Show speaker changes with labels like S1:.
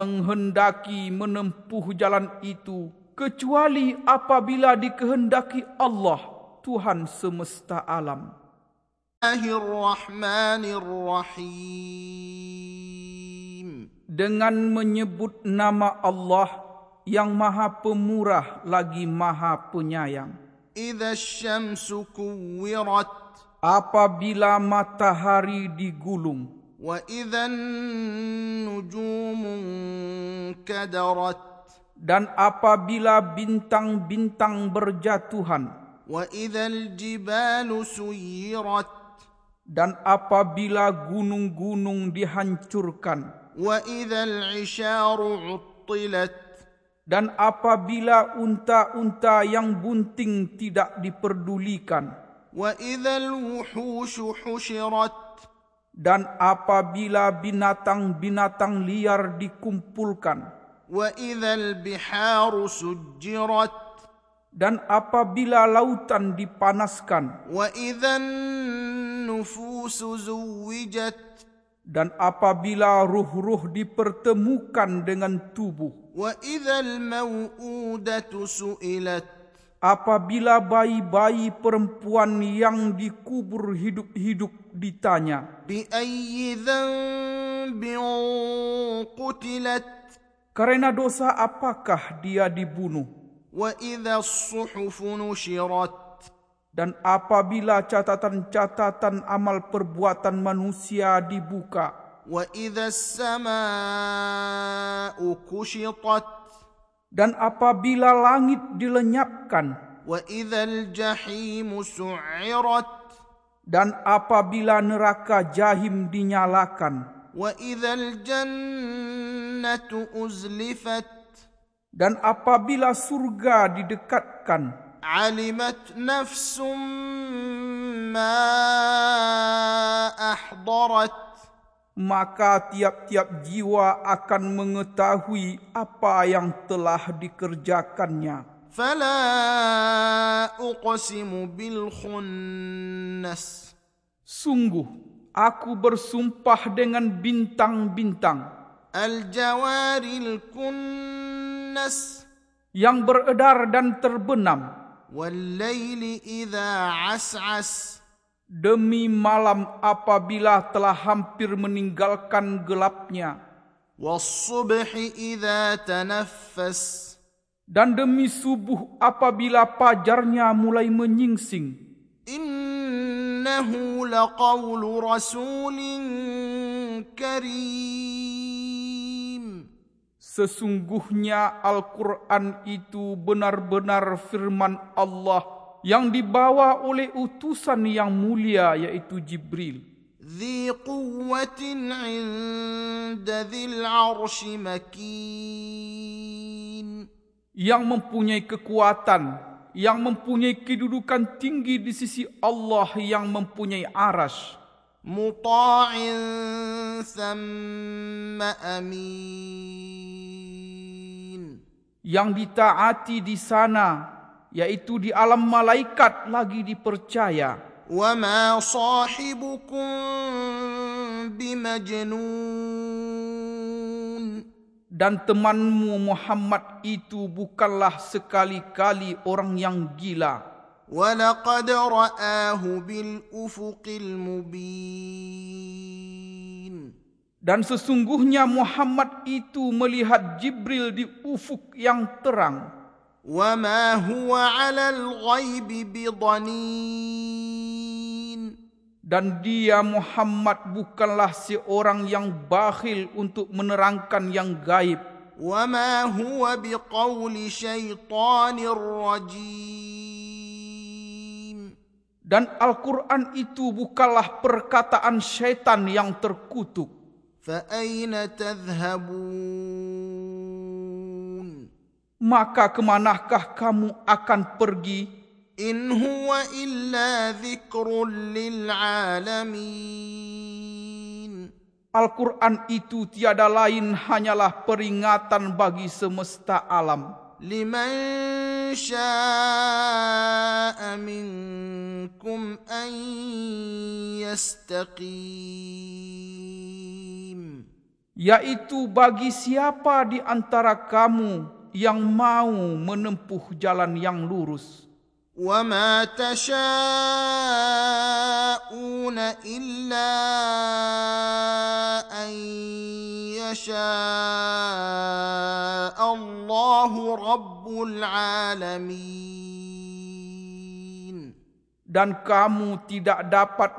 S1: menghendaki menempuh jalan itu kecuali apabila dikehendaki Allah Tuhan semesta alam. Dengan menyebut nama Allah yang Maha Pemurah lagi Maha Penyayang. Apabila matahari digulung.
S2: وإذا النجوم كدرت
S1: dan apabila bintang-bintang berjatuhan
S2: وإذا الجبال سيرت
S1: dan apabila gunung-gunung dihancurkan
S2: وإذا العشار عطلت
S1: dan apabila unta-unta yang bunting tidak diperdulikan
S2: وإذا الوحوش حشرت
S1: dan apabila binatang-binatang liar dikumpulkan
S2: wa idzal biharu sujjirat.
S1: dan apabila lautan dipanaskan dan apabila ruh-ruh dipertemukan dengan tubuh
S2: wa idzal mau'udatu su'ilat.
S1: apabila bayi-bayi perempuan yang dikubur hidup-hidup ditanya. Karena dosa apakah dia dibunuh? Dan apabila catatan-catatan amal perbuatan manusia dibuka? Dan apabila langit dilenyapkan?
S2: Wa idzal jahim su'irat
S1: dan apabila neraka jahim dinyalakan
S2: wa idzal jannatu uzlifat
S1: dan apabila surga didekatkan
S2: alimat nafsum ma ahdarat
S1: maka tiap-tiap jiwa akan mengetahui apa yang telah dikerjakannya.
S2: Fala uqsimu bil khunnas.
S1: Sungguh, aku bersumpah dengan bintang-bintang.
S2: Al jawaril kunnas.
S1: Yang beredar dan terbenam.
S2: Wal layli idha as'as
S1: demi malam apabila telah hampir meninggalkan gelapnya
S2: was-subhi idza tanaffas
S1: dan demi subuh apabila pajarnya mulai menyingsing
S2: innahu laqawlu rasulin karim
S1: sesungguhnya Al-Qur'an itu benar-benar firman Allah yang dibawa oleh utusan yang mulia yaitu Jibril.
S2: ذي قوة عند ذي العرش مكين
S1: yang mempunyai kekuatan yang mempunyai kedudukan tinggi di sisi Allah yang mempunyai aras
S2: مطاع ثم أمين
S1: yang ditaati di sana yaitu di alam malaikat lagi dipercaya
S2: wa ma sahibukum bimajnun
S1: dan temanmu Muhammad itu bukanlah sekali-kali orang yang gila
S2: wa laqad ra'ahu bil ufuqil mubin
S1: dan sesungguhnya Muhammad itu melihat Jibril di ufuk yang terang
S2: وما هو على الغيب بضنين
S1: dan dia Muhammad bukanlah seorang yang bakhil untuk menerangkan yang gaib
S2: وما هو بقول شيطان رجيم
S1: dan Al-Quran itu bukanlah perkataan syaitan yang terkutuk.
S2: فأين تذهبون
S1: maka kemanakah kamu akan pergi?
S2: Huwa illa dhikrun lil alamin.
S1: Al-Quran itu tiada lain hanyalah peringatan bagi semesta alam.
S2: Liman sya'a minkum an yastaqim
S1: yaitu bagi siapa di antara kamu yang mau menempuh jalan yang lurus.
S2: وما تشاءون الا ان يشاء الله رب العالمين.
S1: Dan kamu tidak dapat